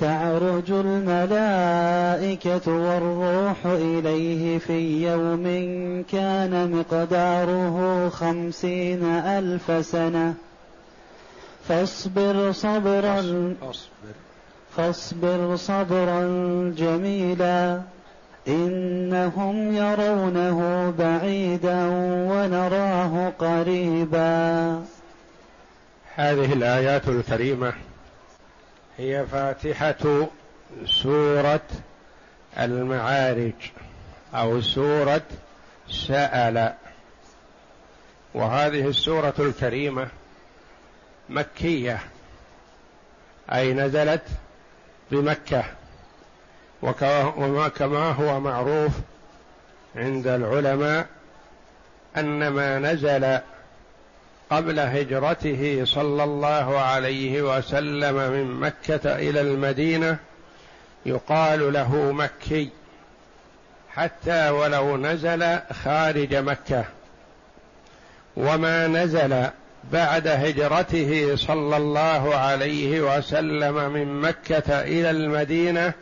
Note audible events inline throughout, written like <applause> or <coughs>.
تعرج الملائكة والروح إليه في يوم كان مقداره خمسين ألف سنة. فاصبر صبرا فاصبر. صبرا جميلا إنهم يرونه بعيدا ونراه قريبا. هذه الآيات الكريمة هي فاتحة سورة المعارج أو سورة سأل. وهذه السورة الكريمة مكية أي نزلت بمكة وكما هو معروف عند العلماء أن ما نزل قبل هجرته صلى الله عليه وسلم من مكة إلى المدينة يقال له مكي حتى ولو نزل خارج مكة. وما نزل بعد هجرته صلى الله عليه وسلم من مكة إلى المدينة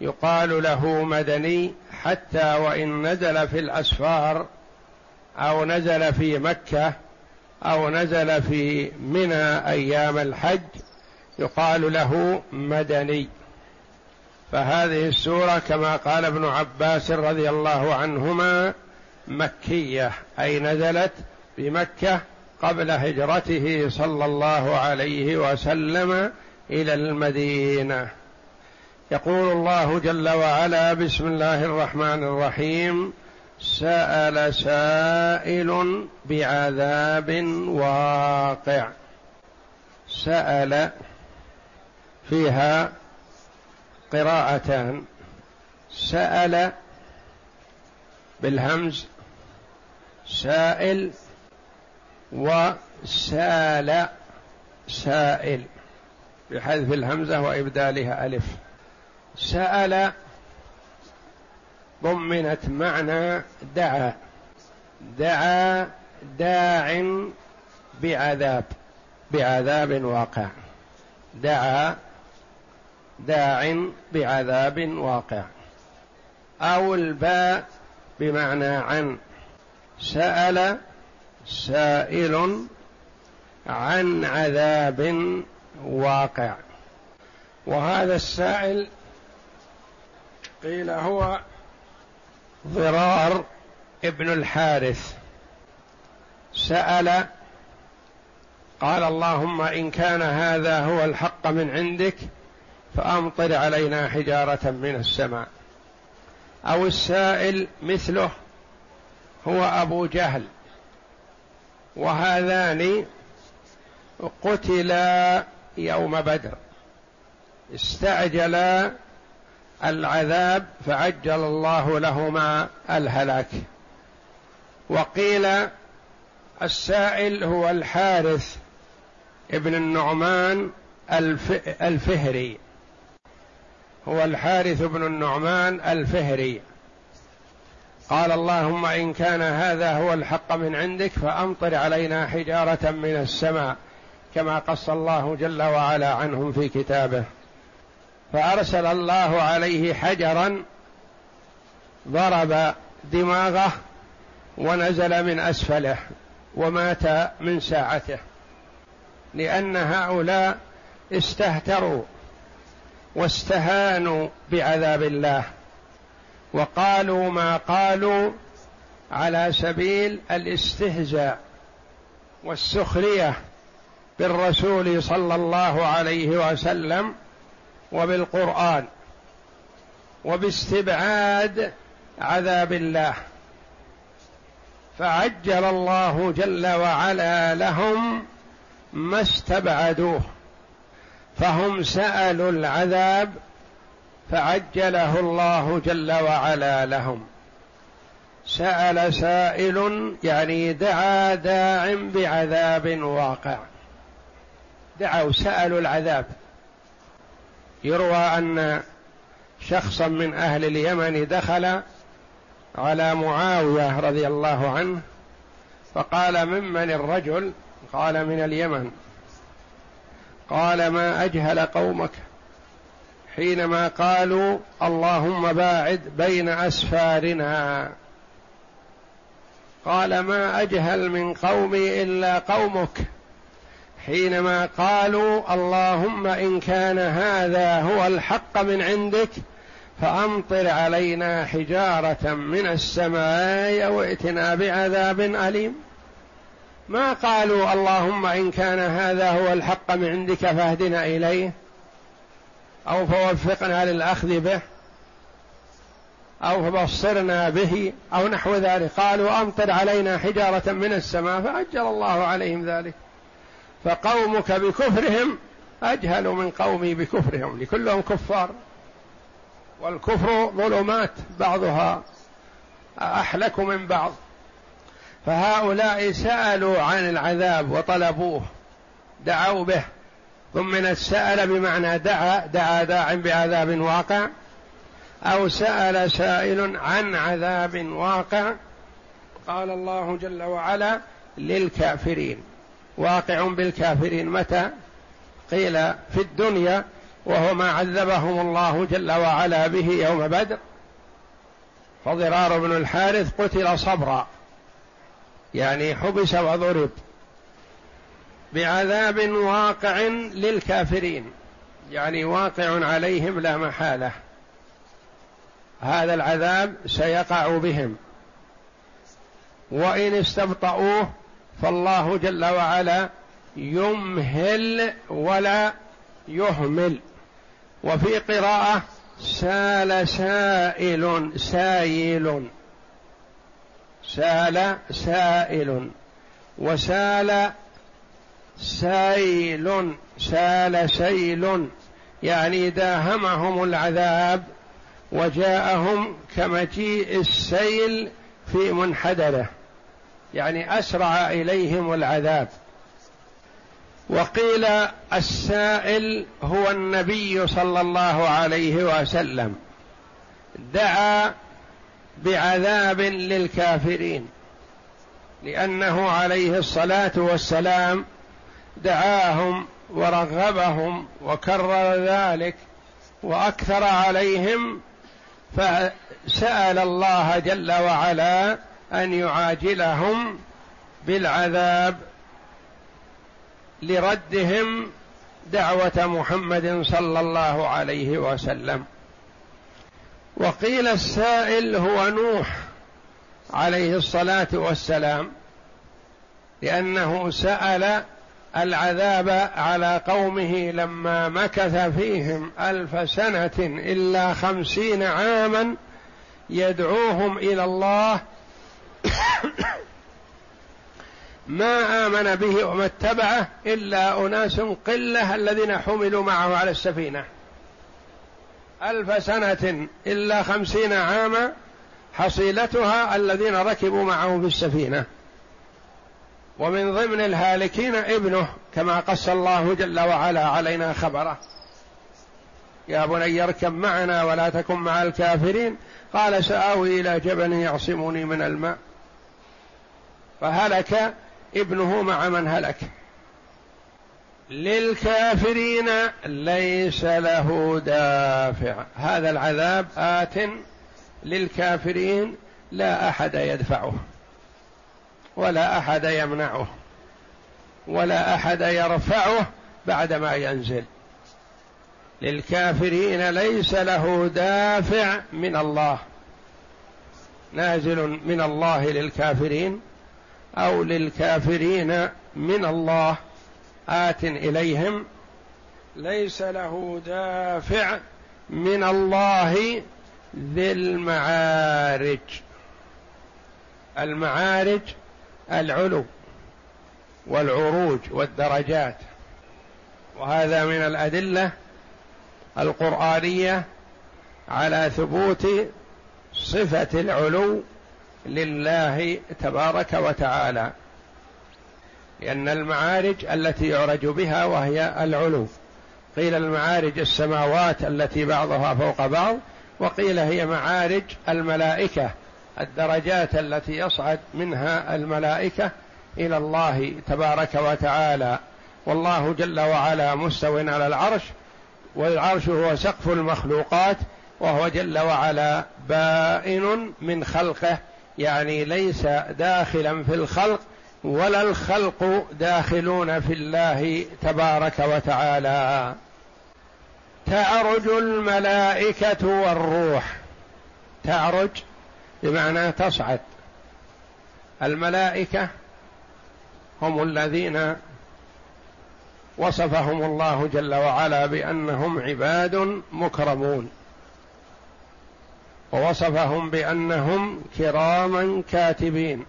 يقال له مدني حتى وإن نزل في الأسفار أو نزل في مكة أو نزل في منى أيام الحج يقال له مدني. فهذه السورة كما قال ابن عباس رضي الله عنهما مكية أي نزلت بمكة قبل هجرته صلى الله عليه وسلم إلى المدينة. يقول الله جل وعلا بسم الله الرحمن الرحيم سأل سائل بعذاب واقع. سأل فيها قراءتان. سأل بالهمز سائل وسال سائل. بحذف الهمزة وإبدالها ألف. سأل ضمنت معنى دعا. دعا داع بعذاب بعذاب واقع. دعا داع بعذاب واقع. أو الباء بمعنى عن. سأل سائل عن عذاب واقع. وهذا السائل قيل هو ضرار ابن الحارث. سأل قال اللهم إن كان هذا هو الحق من عندك فأمطر علينا حجارة من السماء. أو السائل مثله هو أبو جهل وهذان قتلا يوم بدر استعجلا العذاب فعجل الله لهما الهلاك. وقيل السائل هو الحارث ابن النعمان الفهري. هو الحارث بن النعمان الفهري. قال اللهم إن كان هذا هو الحق من عندك فأمطر علينا حجارة من السماء كما قص الله جل وعلا عنهم في كتابه. فأرسل الله عليه حجرا ضرب دماغه ونزل من أسفله ومات من ساعته لأن هؤلاء استهتروا واستهانوا بعذاب الله وقالوا ما قالوا على سبيل الاستهزاء والسخرية بالرسول صلى الله عليه وسلم وبالقرآن وباستبعاد عذاب الله. فعجل الله جل وعلا لهم ما استبعدوه فهم سألوا العذاب فعجله الله جل وعلا لهم. سأل سائل يعني دعا داع بعذاب واقع. دعوا سألوا العذاب. يروى أن شخصا من أهل اليمن دخل على معاوية رضي الله عنه فقال ممن الرجل؟ قال من اليمن. قال ما أجهل قومك حينما قالوا اللهم باعد بين أسفارنا. قال ما أجهل من قومي إلا قومك. حينما قالوا اللهم إن كان هذا هو الحق من عندك فأمطر علينا حجارة من السماء أو ائتنا بعذاب أليم. ما قالوا اللهم إن كان هذا هو الحق من عندك فاهدنا إليه أو فوفقنا للأخذ به أو فبصرنا به أو نحو ذلك. قالوا أمطر علينا حجارة من السماء فاجل الله عليهم ذلك. فقومك بكفرهم أجهل من قومي بكفرهم لكلهم كفار. والكفر ظلمات بعضها أحلك من بعض. فهؤلاء سألوا عن العذاب وطلبوه دعوا به. ثم من السأل بمعنى دعا دعا داع بعذاب واقع أو سأل سائل عن عذاب واقع. قال الله جل وعلا للكافرين. واقع بالكافرين. متى؟ قيل في الدنيا وهو ما عذبهم الله جل وعلا به يوم بدر. فضرار بن الحارث قتل صبرا يعني حبس وضرب بعذاب واقع للكافرين يعني واقع عليهم لا محالة. هذا العذاب سيقع بهم. وإن استبطؤوه فالله جل وعلا يمهل ولا يهمل. وفي قراءة سال سائل سايل سال سائل. وسال سيل سال سيل. يعني داهمهم العذاب وجاءهم كمجيء السيل في منحدره. يعني أسرع إليهم العذاب. وقيل السائل هو النبي صلى الله عليه وسلم. دعا بعذاب للكافرين. لأنه عليه الصلاة والسلام دعاهم ورغبهم وكرر ذلك وأكثر عليهم فسأل الله جل وعلا أن يعاجلهم بالعذاب لردهم دعوة محمد صلى الله عليه وسلم. وقيل السائل هو نوح عليه الصلاة والسلام لأنه سأل العذاب على قومه لما مكث فيهم ألف سنة إلا خمسين عاما يدعوهم إلى الله <coughs> ما آمن به وما اتبعه إلا أناس قلة الذين حملوا معه على السفينة. ألف سنة إلا خمسين عاما حصيلتها الذين ركبوا معه في السفينة. ومن ضمن الهالكين ابنه كما قص الله جل وعلا علينا خبره. يا بني اركب معنا ولا تكن مع الكافرين. قال سآوي إلى جبل يعصمني من الماء. فهلك ابنه مع من هلك. للكافرين ليس له دافع. هذا العذاب آت للكافرين لا أحد يدفعه ولا أحد يمنعه ولا أحد يرفعه بعدما ينزل. للكافرين ليس له دافع من الله. نازل من الله للكافرين أو للكافرين من الله آت إليهم. ليس له دافع من الله ذي المعارج. المعارج العلو والعروج والدرجات. وهذا من الأدلة القرآنية على ثبوت صفة العلو لله تبارك وتعالى لأن المعارج التي يعرج بها وهي العلو. قيل المعارج السماوات التي بعضها فوق بعض وقيل هي معارج الملائكة الدرجات التي يصعد منها الملائكة إلى الله تبارك وتعالى. والله جل وعلا مستو على العرش والعرش هو سقف المخلوقات وهو جل وعلا بائن من خلقه. يعني ليس داخلا في الخلق ولا الخلق داخلون في الله تبارك وتعالى. تعرج الملائكة والروح. تعرج بمعنى تصعد. الملائكة هم الذين وصفهم الله جل وعلا بأنهم عباد مكرمون. ووصفهم بأنهم كراما كاتبين.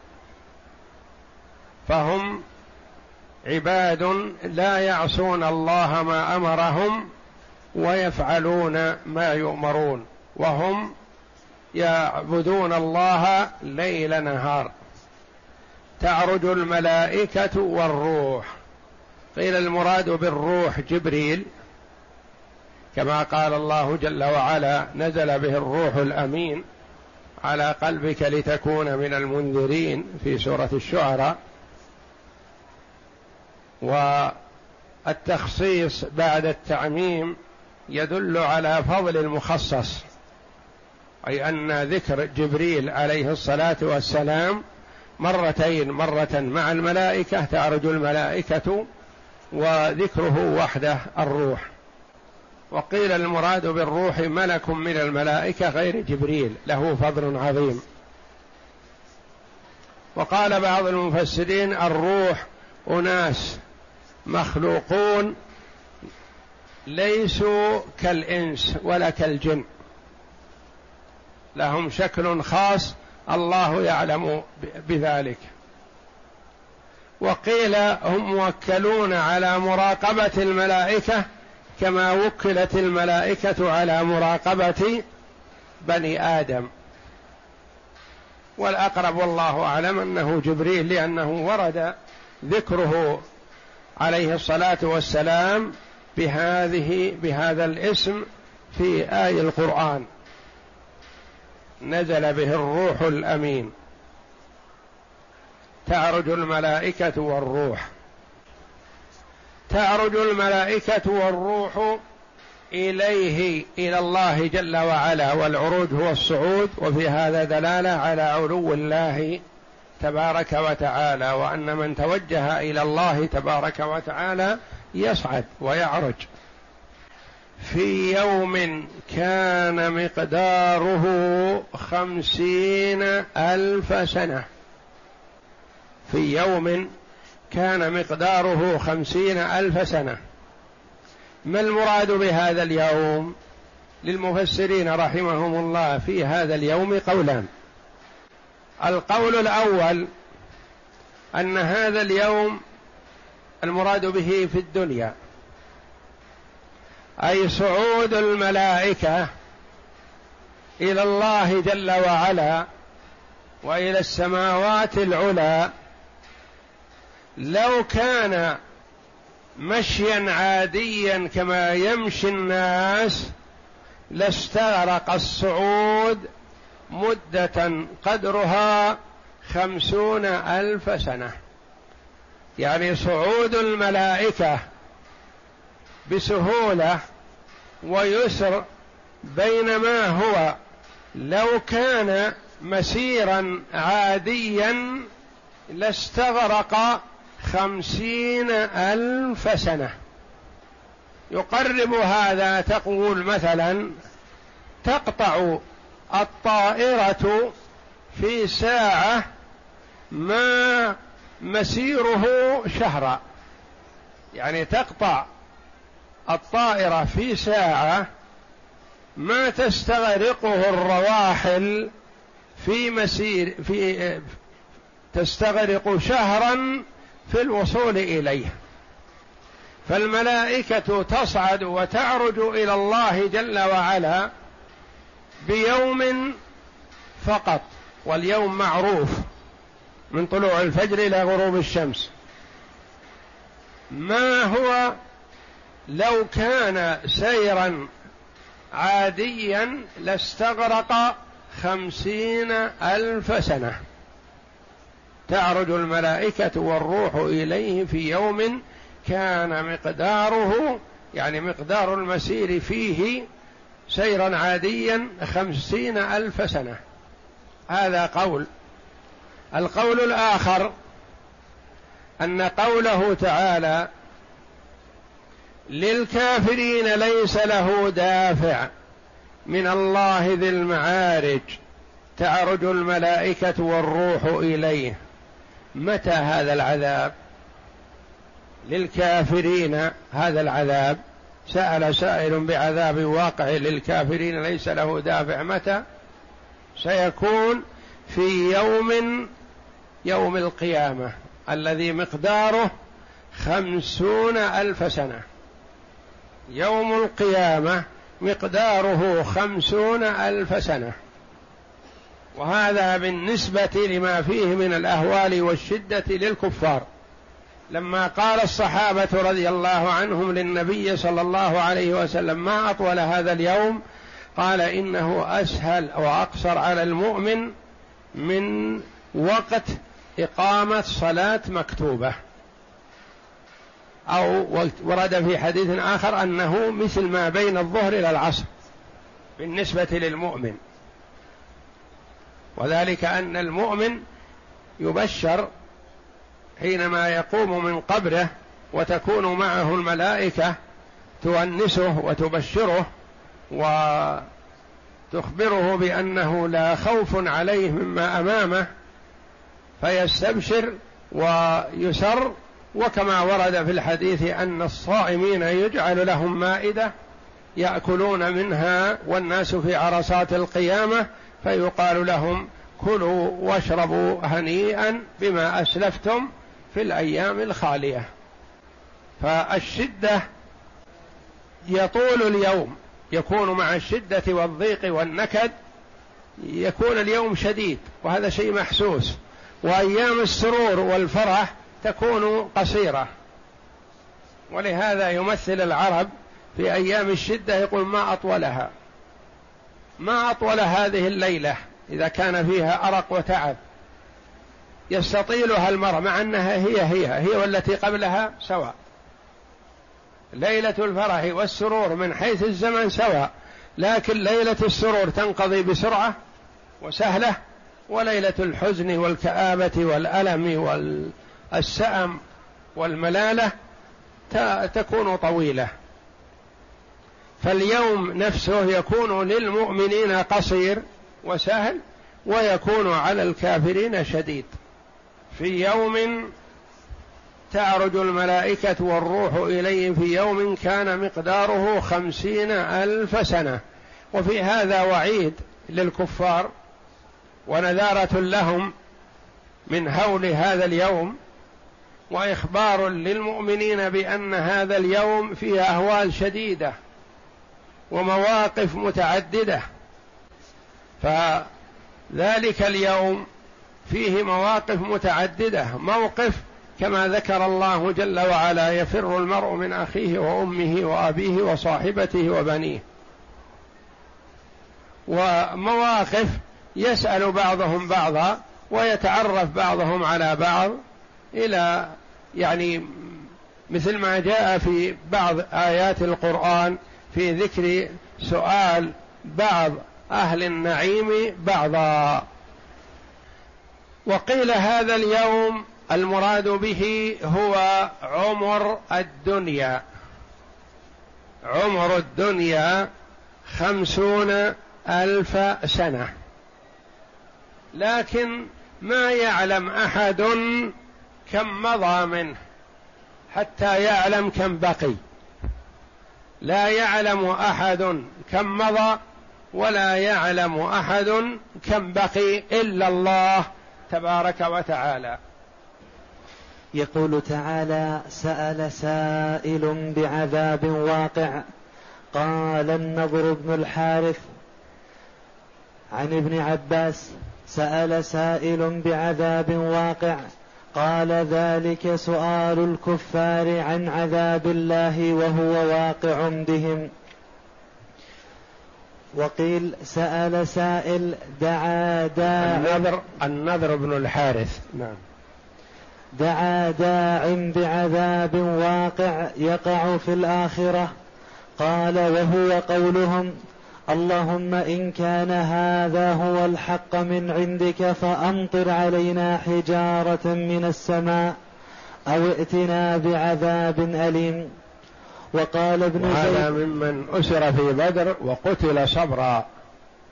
فهم عباد لا يعصون الله ما أمرهم ويفعلون ما يؤمرون وهم يعبدون الله ليل نهار. تعرج الملائكة والروح. قيل المراد بالروح جبريل كما قال الله جل وعلا نزل به الروح الأمين على قلبك لتكون من المنذرين في سورة الشعراء. والتخصيص بعد التعميم يدل على فضل المخصص أي أن ذكر جبريل عليه الصلاة والسلام مرتين مرة مع الملائكة تعرج الملائكة وذكره وحده الروح. وقيل المراد بالروح ملك من الملائكة غير جبريل له فضل عظيم. وقال بعض المفسرين الروح أناس مخلوقون ليسوا كالإنس ولا كالجن. لهم شكل خاص الله يعلم بذلك. وقيل هم موكلون على مراقبة الملائكة كما وكلت الملائكة على مراقبة بني آدم. والأقرب والله أعلم أنه جبريل لأنه ورد ذكره عليه الصلاة والسلام بهذه بهذا الاسم في آي القرآن. نزل به الروح الأمين. تعرج الملائكة والروح. تعرج الملائكة والروح إليه إلى الله جل وعلا والعروج هو الصعود وفي هذا دلالة على علو الله تبارك وتعالى وأن من توجه إلى الله تبارك وتعالى يصعد ويعرج. في يوم كان مقداره خمسين ألف سنة. في يوم كان مقداره خمسين ألف سنة. ما المراد بهذا اليوم؟ للمفسرين رحمهم الله في هذا اليوم قولان. القول الأول أن هذا اليوم المراد به في الدنيا. أي صعود الملائكة إلى الله جل وعلا وإلى السماوات العلى لو كان مشيا عاديا كما يمشي الناس لاستغرق الصعود مدة قدرها خمسون ألف سنة. يعني صعود الملائكة بسهولة ويسر بينما هو. لو كان مسيرا عاديا لاستغرق خمسين ألف سنة. يقرب هذا تقول مثلا تقطع الطائرة في ساعة ما مسيره شهرا. يعني تقطع الطائرة في ساعة ما تستغرقه الرواحل في مسير في تستغرق شهرا في الوصول إليه. فالملائكة تصعد وتعرج إلى الله جل وعلا بيوم فقط واليوم معروف من طلوع الفجر إلى غروب الشمس. ما هو لو كان سيرا عاديا لاستغرق خمسين ألف سنة. تعرج الملائكة والروح إليه في يوم كان مقداره يعني مقدار المسير فيه سيرا عاديا خمسين ألف سنة. هذا قول. القول الآخر أن قوله تعالى للكافرين ليس له دافع من الله ذي المعارج تعرج الملائكة والروح إليه. متى هذا العذاب؟ للكافرين هذا العذاب. سأل سائل بعذاب واقع للكافرين ليس له دافع. متى؟ سيكون في يوم يوم القيامة الذي مقداره خمسون ألف سنة. يوم القيامة مقداره خمسون ألف سنة. وهذا بالنسبة لما فيه من الأهوال والشدة للكفار. لما قال الصحابة رضي الله عنهم للنبي صلى الله عليه وسلم ما أطول هذا اليوم؟ قال إنه أسهل وأقصر على المؤمن من وقت إقامة صلاة مكتوبة. أو ورد في حديث آخر أنه مثل ما بين الظهر إلى العصر بالنسبة للمؤمن. وذلك أن المؤمن يبشر حينما يقوم من قبره وتكون معه الملائكة تؤنسه وتبشره وتخبره بأنه لا خوف عليه مما أمامه فيستبشر ويسر وكما ورد في الحديث أن الصائمين يجعل لهم مائدة يأكلون منها والناس في عرصات القيامة فيقال لهم كلوا واشربوا هنيئا بما أسلفتم في الأيام الخالية. فالشدة يطول اليوم يكون مع الشدة والضيق والنكد يكون اليوم شديد وهذا شيء محسوس. وأيام السرور والفرح تكون قصيرة. ولهذا يمثل العرب في أيام الشدة يقول ما أطولها. ما أطول هذه الليلة إذا كان فيها أرق وتعب. يستطيلها المرء مع أنها هي هي هي والتي قبلها سواء. ليلة الفرح والسرور من حيث الزمن سواء. لكن ليلة السرور تنقضي بسرعة وسهلة وليلة الحزن والكآبة والألم وال السأم والملالة تكون طويلة. فاليوم نفسه يكون للمؤمنين قصير وسهل ويكون على الكافرين شديد. في يوم تعرج الملائكة والروح إليه في يوم كان مقداره خمسين ألف سنة. وفي هذا وعيد للكفار ونذارة لهم من هول هذا اليوم وإخبار للمؤمنين بأن هذا اليوم فيه أهوال شديدة. ومواقف متعددة. فذلك اليوم فيه مواقف متعددة. موقف كما ذكر الله جل وعلا يفر المرء من أخيه وأمه وأبيه وصاحبته وبنيه. ومواقف يسأل بعضهم بعضا ويتعرف بعضهم على بعض إلى يعني مثل ما جاء في بعض آيات القرآن في ذكر سؤال بعض أهل النعيم بعضا. وقيل هذا اليوم المراد به هو عمر الدنيا. عمر الدنيا خمسون ألف سنة. لكن ما يعلم أحد كم مضى منه حتى يعلم كم بقي. لا يعلم أحد كم مضى ولا يعلم أحد كم بقي إلا الله تبارك وتعالى. يقول تعالى سأل سائل بعذاب واقع. قال النضر بن الحارث عن ابن عباس سأل سائل بعذاب واقع. قال ذلك سؤال الكفار عن عذاب الله وهو واقع بهم. وقيل سأل سائل دعا داع النذر النذر بن الحارث. نعم. دعا داع بعذاب واقع يقع في الآخرة. قال وهو قولهم اللهم إن كان هذا هو الحق من عندك فأمطر علينا حجارة من السماء أو ائتنا بعذاب أليم. وقال ابن زيد هذا ممن أسر في بدر وقتل صبرا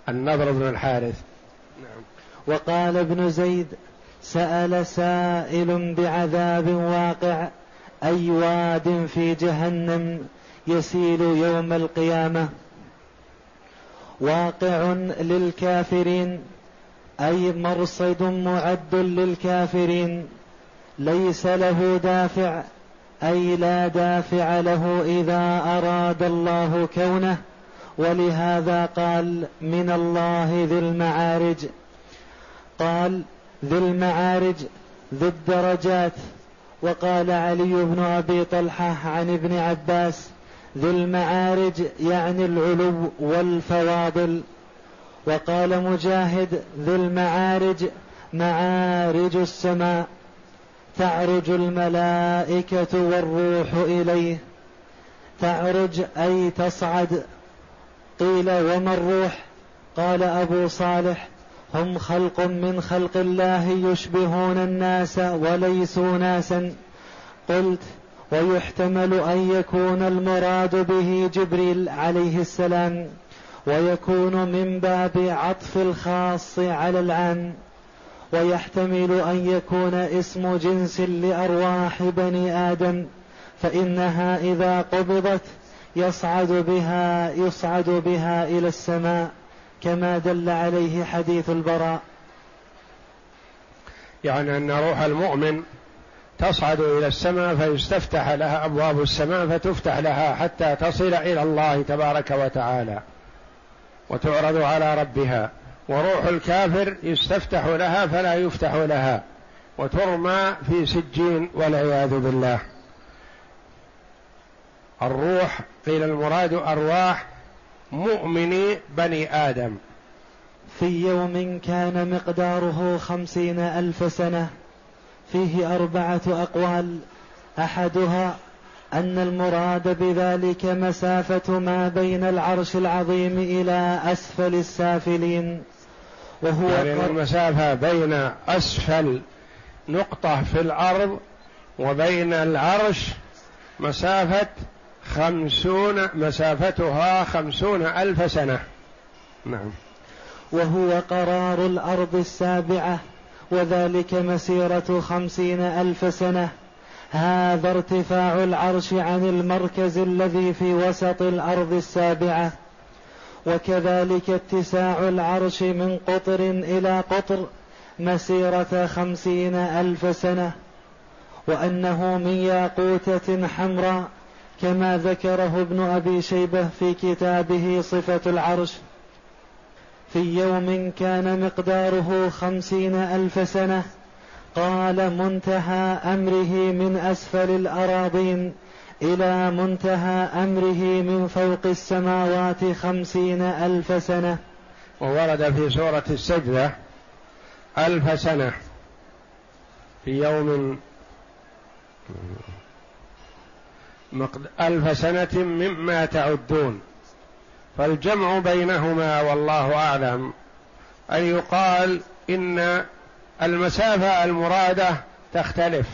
النضر بن الحارث. نعم. وقال ابن زيد سأل سائل بعذاب واقع أي واد في جهنم يسيل يوم القيامة؟ واقع للكافرين أي مرصد معد للكافرين ليس له دافع أي لا دافع له إذا أراد الله كونه. ولهذا قال من الله ذي المعارج قال ذي المعارج ذي الدرجات وقال علي بن أبي طلحة عن ابن عباس ذي المعارج يعني العلو والفواضل. وقال مجاهد ذي المعارج معارج السماء تعرج الملائكة والروح إليه. تعرج أي تصعد. قيل وما الروح؟ قال أبو صالح هم خلق من خلق الله يشبهون الناس وليسوا ناسا. قلت ويحتمل أن يكون المراد به جبريل عليه السلام ويكون من باب عطف الخاص على العام ويحتمل أن يكون اسم جنس لأرواح بني آدم فإنها إذا قبضت يصعد بها يصعد بها إلى السماء كما دل عليه حديث البراء. يعني أن روح المؤمن تصعد إلى السماء فيستفتح لها أبواب السماء فتفتح لها حتى تصل إلى الله تبارك وتعالى. وتعرض على ربها. وروح الكافر يستفتح لها فلا يفتح لها. وترمى في سجين والعياذ بالله. الروح قيل المراد أرواح مؤمني بني آدم. في يوم كان مقداره خمسين ألف سنة فيه أربعة أقوال. أحدها أن المراد بذلك مسافة ما بين العرش العظيم إلى أسفل السافلين. وهو يعني المسافة بين أسفل نقطة في الأرض وبين العرش مسافة خمسون مسافتها خمسون ألف سنة. نعم. وهو قرار الأرض السابعة. وذلك مسيرة خمسين ألف سنة. هذا ارتفاع العرش عن المركز الذي في وسط الأرض السابعة. وكذلك اتساع العرش من قطر إلى قطر مسيرة خمسين ألف سنة. وأنه من ياقوتة حمراء كما ذكره ابن أبي شيبة في كتابه صفة العرش. في يوم كان مقداره خمسين ألف سنة قال منتهى أمره من أسفل الأراضين إلى منتهى أمره من فوق السماوات خمسين ألف سنة. وورد في سورة السجدة ألف سنة في يوم ألف سنة مما تعدون. فالجمع بينهما والله أعلم. أن يقال إن المسافة المرادة تختلف.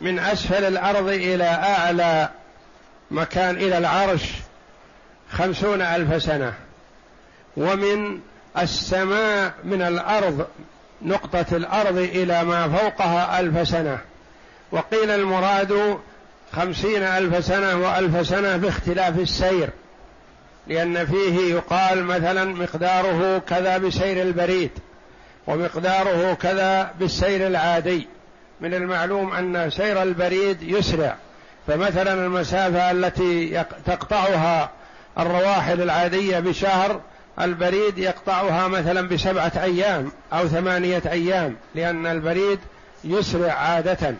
من أسفل الأرض إلى أعلى مكان إلى العرش خمسون ألف سنة. ومن السماء من الأرض نقطة الأرض إلى ما فوقها ألف سنة. وقيل المراد خمسين ألف سنة وألف سنة باختلاف السير. لأن فيه يقال مثلا مقداره كذا بسير البريد ومقداره كذا بالسير العادي. من المعلوم أن سير البريد يسرع. فمثلا المسافة التي تقطعها الرواحل العادية بشهر البريد يقطعها مثلا بسبعة أيام أو ثمانية أيام لأن البريد يسرع عادة.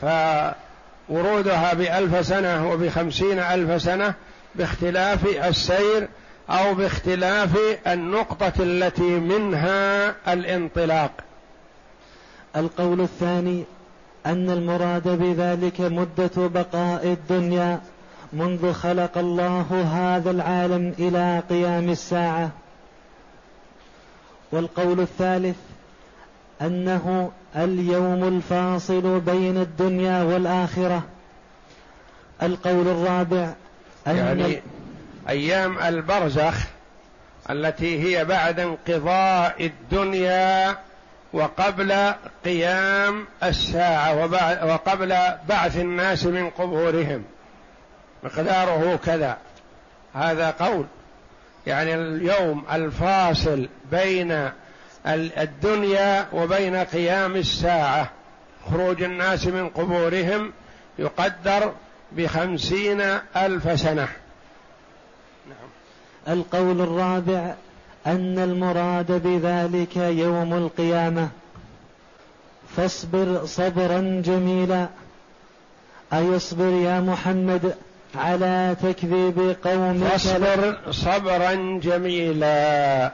فورودها بألف سنة وبخمسين ألف سنة باختلاف السير أو باختلاف النقطة التي منها الانطلاق. القول الثاني أن المراد بذلك مدة بقاء الدنيا منذ خلق الله هذا العالم إلى قيام الساعة. والقول الثالث أنه اليوم الفاصل بين الدنيا والآخرة. القول الرابع يعني أيام البرزخ التي هي بعد انقضاء الدنيا وقبل قيام الساعة وقبل بعث الناس من قبورهم. مقداره كذا. هذا قول. يعني اليوم الفاصل بين الدنيا وبين قيام الساعة. خروج الناس من قبورهم يقدر بخمسين ألف سنة. نعم. القول الرابع أن المراد بذلك يوم القيامة. فاصبر صبرا جميلا. أيصبر يا محمد على تكذيب قومك؟ فاصبر صبرا جميلا.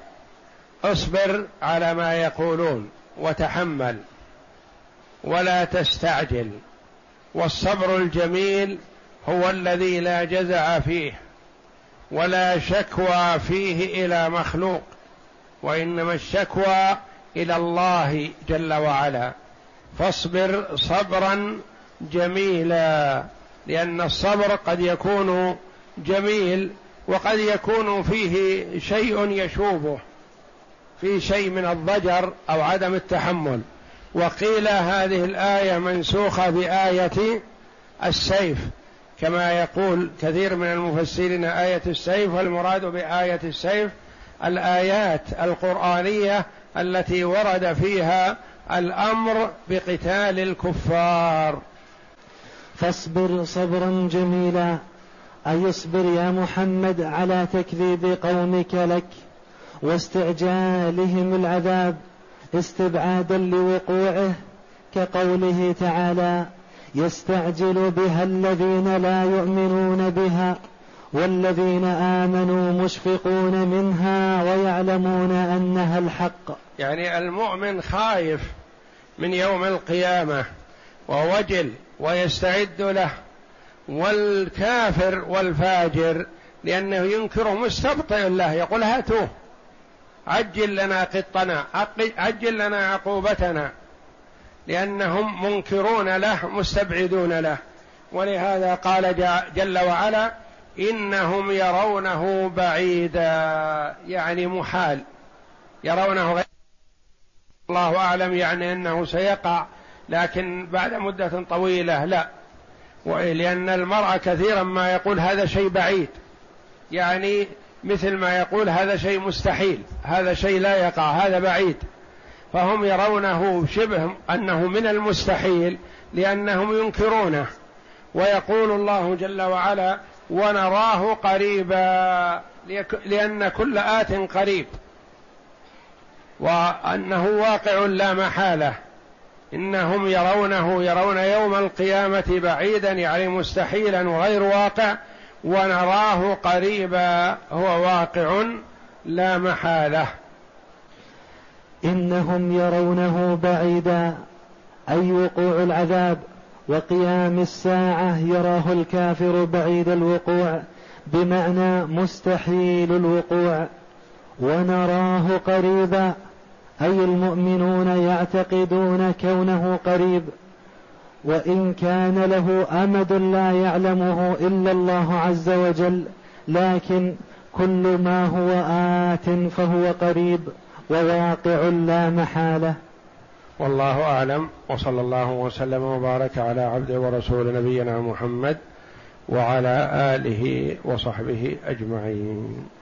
اصبر على ما يقولون وتحمل ولا تستعجل. والصبر الجميل هو الذي لا جزع فيه ولا شكوى فيه إلى مخلوق وإنما الشكوى إلى الله جل وعلا. فاصبر صبرا جميلا لأن الصبر قد يكون جميل وقد يكون فيه شيء يشوبه في شيء من الضجر أو عدم التحمل. وقيل هذه الآية منسوخة بآية السيف كما يقول كثير من المفسرين آية السيف والمراد بآية السيف الآيات القرآنية التي ورد فيها الأمر بقتال الكفار. فاصبر صبرا جميلا أي اصبر يا محمد على تكذيب قومك لك واستعجالهم العذاب. استبعادا لوقوعه كقوله تعالى يستعجل بها الذين لا يؤمنون بها والذين آمنوا مشفقون منها ويعلمون أنها الحق. يعني المؤمن خايف من يوم القيامة ووجل ويستعد له والكافر والفاجر لأنه ينكره مستبطئ له يقول هاتوه. عجل لنا قطنا عجل لنا عقوبتنا لأنهم منكرون له مستبعدون له. ولهذا قال جل وعلا إنهم يرونه بعيدا يعني محال. يرونه غير الله أعلم يعني أنه سيقع لكن بعد مدة طويلة لا. لأن المرأة كثيرا ما يقول هذا شيء بعيد. يعني مثل ما يقول هذا شيء مستحيل هذا شيء لا يقع هذا بعيد. فهم يرونه شبه أنه من المستحيل لأنهم ينكرونه. ويقول الله جل وعلا ونراه قريبا لأن كل آت قريب. وأنه واقع لا محالة. إنهم يرونه يرون يوم القيامة بعيدا يعني مستحيلا وغير واقع. ونراه قريبا هو واقع لا محالة. إنهم يرونه بعيدا أي وقوع العذاب وقيام الساعة يراه الكافر بعيد الوقوع بمعنى مستحيل الوقوع. ونراه قريبا أي المؤمنون يعتقدون كونه قريب. وإن كان له أمد لا يعلمه إلا الله عز وجل لكن كل ما هو آت فهو قريب وواقع لا محالة. والله أعلم وصلى الله وسلم وبارك على عبده ورسول نبينا محمد وعلى آله وصحبه أجمعين.